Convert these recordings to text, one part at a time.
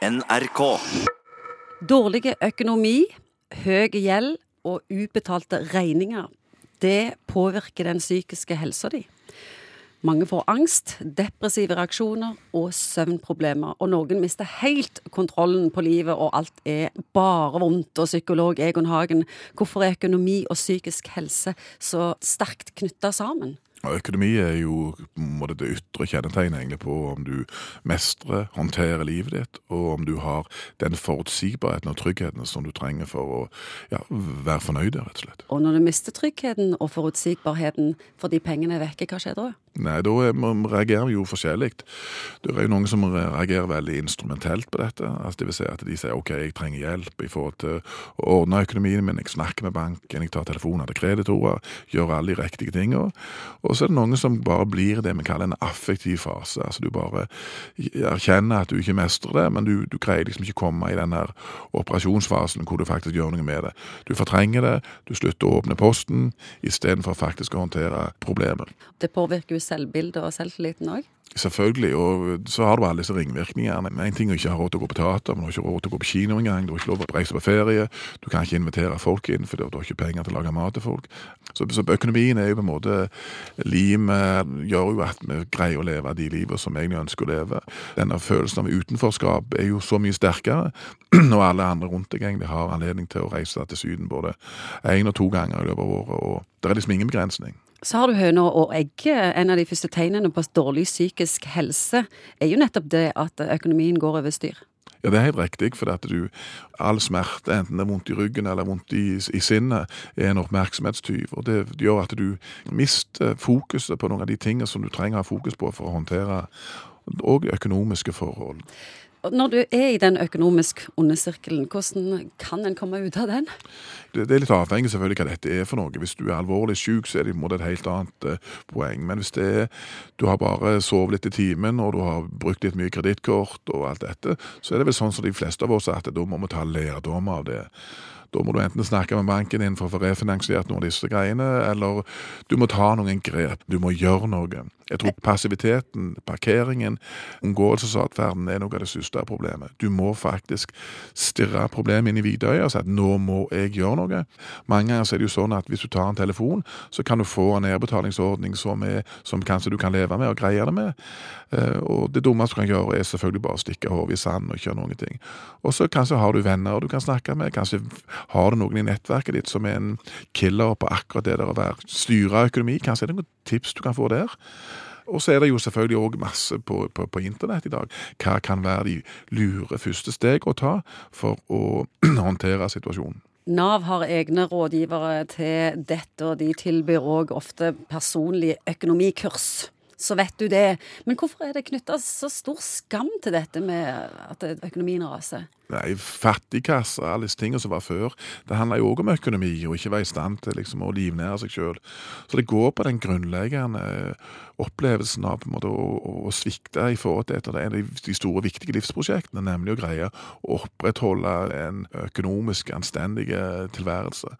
NRK. Dårlig økonomi, høy gjeld og ubetalte regninger, det påvirker den psykiske helsa di. Mange får angst, depressive reaksjoner og søvnproblemer. Og noen mister helt kontrollen på livet, og alt er bare vondt. Og psykolog Egon Hagen, hvorfor er økonomi og psykisk helse så sterkt knytta sammen? Økonomi er jo måte det ytre kjennetegnet egentlig på om du mestrer, håndterer livet ditt, og om du har den forutsigbarheten og tryggheten som du trenger for å ja, være fornøyd, rett og slett. Og når du mister tryggheten og forutsigbarheten fordi pengene er vekke, hva skjer da? Nei, da er- reagerer vi jo forskjellig. Det er jo noen som reagerer veldig instrumentelt på dette. Altså, det vil si at de sier ok, jeg trenger hjelp i forhold til å ordne økonomien min, jeg snakker med banken, jeg tar telefoner til kreditorer, gjør alle de riktige tingene. Og så er det noen som bare blir det vi kaller en affektiv fase. Altså du bare erkjenner at du ikke mestrer det, men du, du greier liksom ikke komme i den her operasjonsfasen hvor du faktisk gjør noe med det. Du fortrenger det, du slutter å åpne posten, istedenfor faktisk å håndtere problemet. Det påvirker jo selvbildet og selvtilliten òg. Selvfølgelig, og så har du alle disse ringvirkningene. En ting er ikke ha råd til å gå på teater, men du har ikke råd til å gå på kino engang, du har ikke lov til å reise på ferie, du kan ikke invitere folk inn, for du har ikke penger til å lage mat til folk. Så, så økonomien er jo på en måte limet, gjør jo at vi greier å leve de livene som vi egentlig ønsker å leve. Denne følelsen av utenforskap er jo så mye sterkere, når alle andre rundt deg egentlig har anledning til å reise til Syden både én og to ganger i løpet av året, og det er liksom ingen begrensning. Så har du høna og egget. En av de første tegnene på dårlig psykisk helse er jo nettopp det at økonomien går over styr. Ja, det er helt riktig, for at du, all smerte, enten det er vondt i ryggen eller vondt i, i sinnet, er en oppmerksomhetstyv. Og det gjør at du mister fokuset på noen av de tingene som du trenger å ha fokus på for å håndtere og økonomiske forhold. Når du er i den økonomisk onde sirkelen, hvordan kan en komme ut av den? Det, det er litt avhengig selvfølgelig hva dette er for noe. Hvis du er alvorlig syk, så er det et helt annet eh, poeng. Men hvis det er, du har bare sovet litt i timen, og du har brukt litt mye kredittkort og alt dette, så er det vel sånn som de fleste av oss at da må vi ta lærdom av det. Da må du enten snakke med banken din for å få refinansiert noen av disse greiene, eller du må ta noen grep. Du må gjøre noe. Jeg tror passiviteten, parkeringen, omgåelsesatferden er noe av det største problemet. Du må faktisk stirre problemet inn i hvitøyet og si at nå må jeg gjøre noe. Mange ganger er det jo sånn at hvis du tar en telefon, så kan du få en nedbetalingsordning som, er, som kanskje du kan leve med og greie det med. Eh, Og det dummeste du kan gjøre, er selvfølgelig bare å stikke hodet i sanden og ikke gjøre noen ting. Og så kanskje har du venner du kan snakke med, kanskje har du noen i nettverket ditt som er en killer på akkurat det der å være styre økonomi. Kanskje er det noen tips du kan få der. Og så er det jo selvfølgelig òg masse på, på, på internett i dag. Hva kan være de lure første steg å ta for å håndtere situasjonen? Nav har egne rådgivere til dette, og de tilbyr òg ofte personlige økonomikurs. Så vet du det. Men hvorfor er det knytta så stor skam til dette med at økonomien raser? Nei, fattigkasse, alle disse tingene som var før, det handler jo òg om økonomi, og ikke være i stand til liksom, å livnære seg sjøl. Så det går på den grunnleggende eh, opplevelsen av på en måte, å, å, svikte i forhold til et av de store, viktige livsprosjektene, nemlig å greie å opprettholde en økonomisk anstendig tilværelse.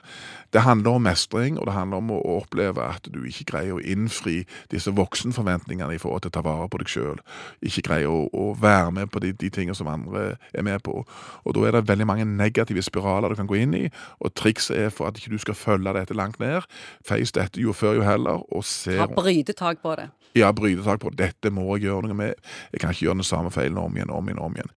Det handler om mestring, og det handler om å oppleve at du ikke greier å innfri disse voksenforventningene i forhold til å ta vare på deg sjøl. Ikke greier å, å være med på de, de tingene som andre er med på. Og da er det veldig mange negative spiraler du kan gå inn i, og trikset er for at ikke du skal følge dette langt ned. Face dette jo før jo heller, og se Ha brytetak på det. ja, brytetak på dette må jeg gjøre noe med. Jeg kan ikke gjøre den samme feilen om igjen, om igjen, om igjen.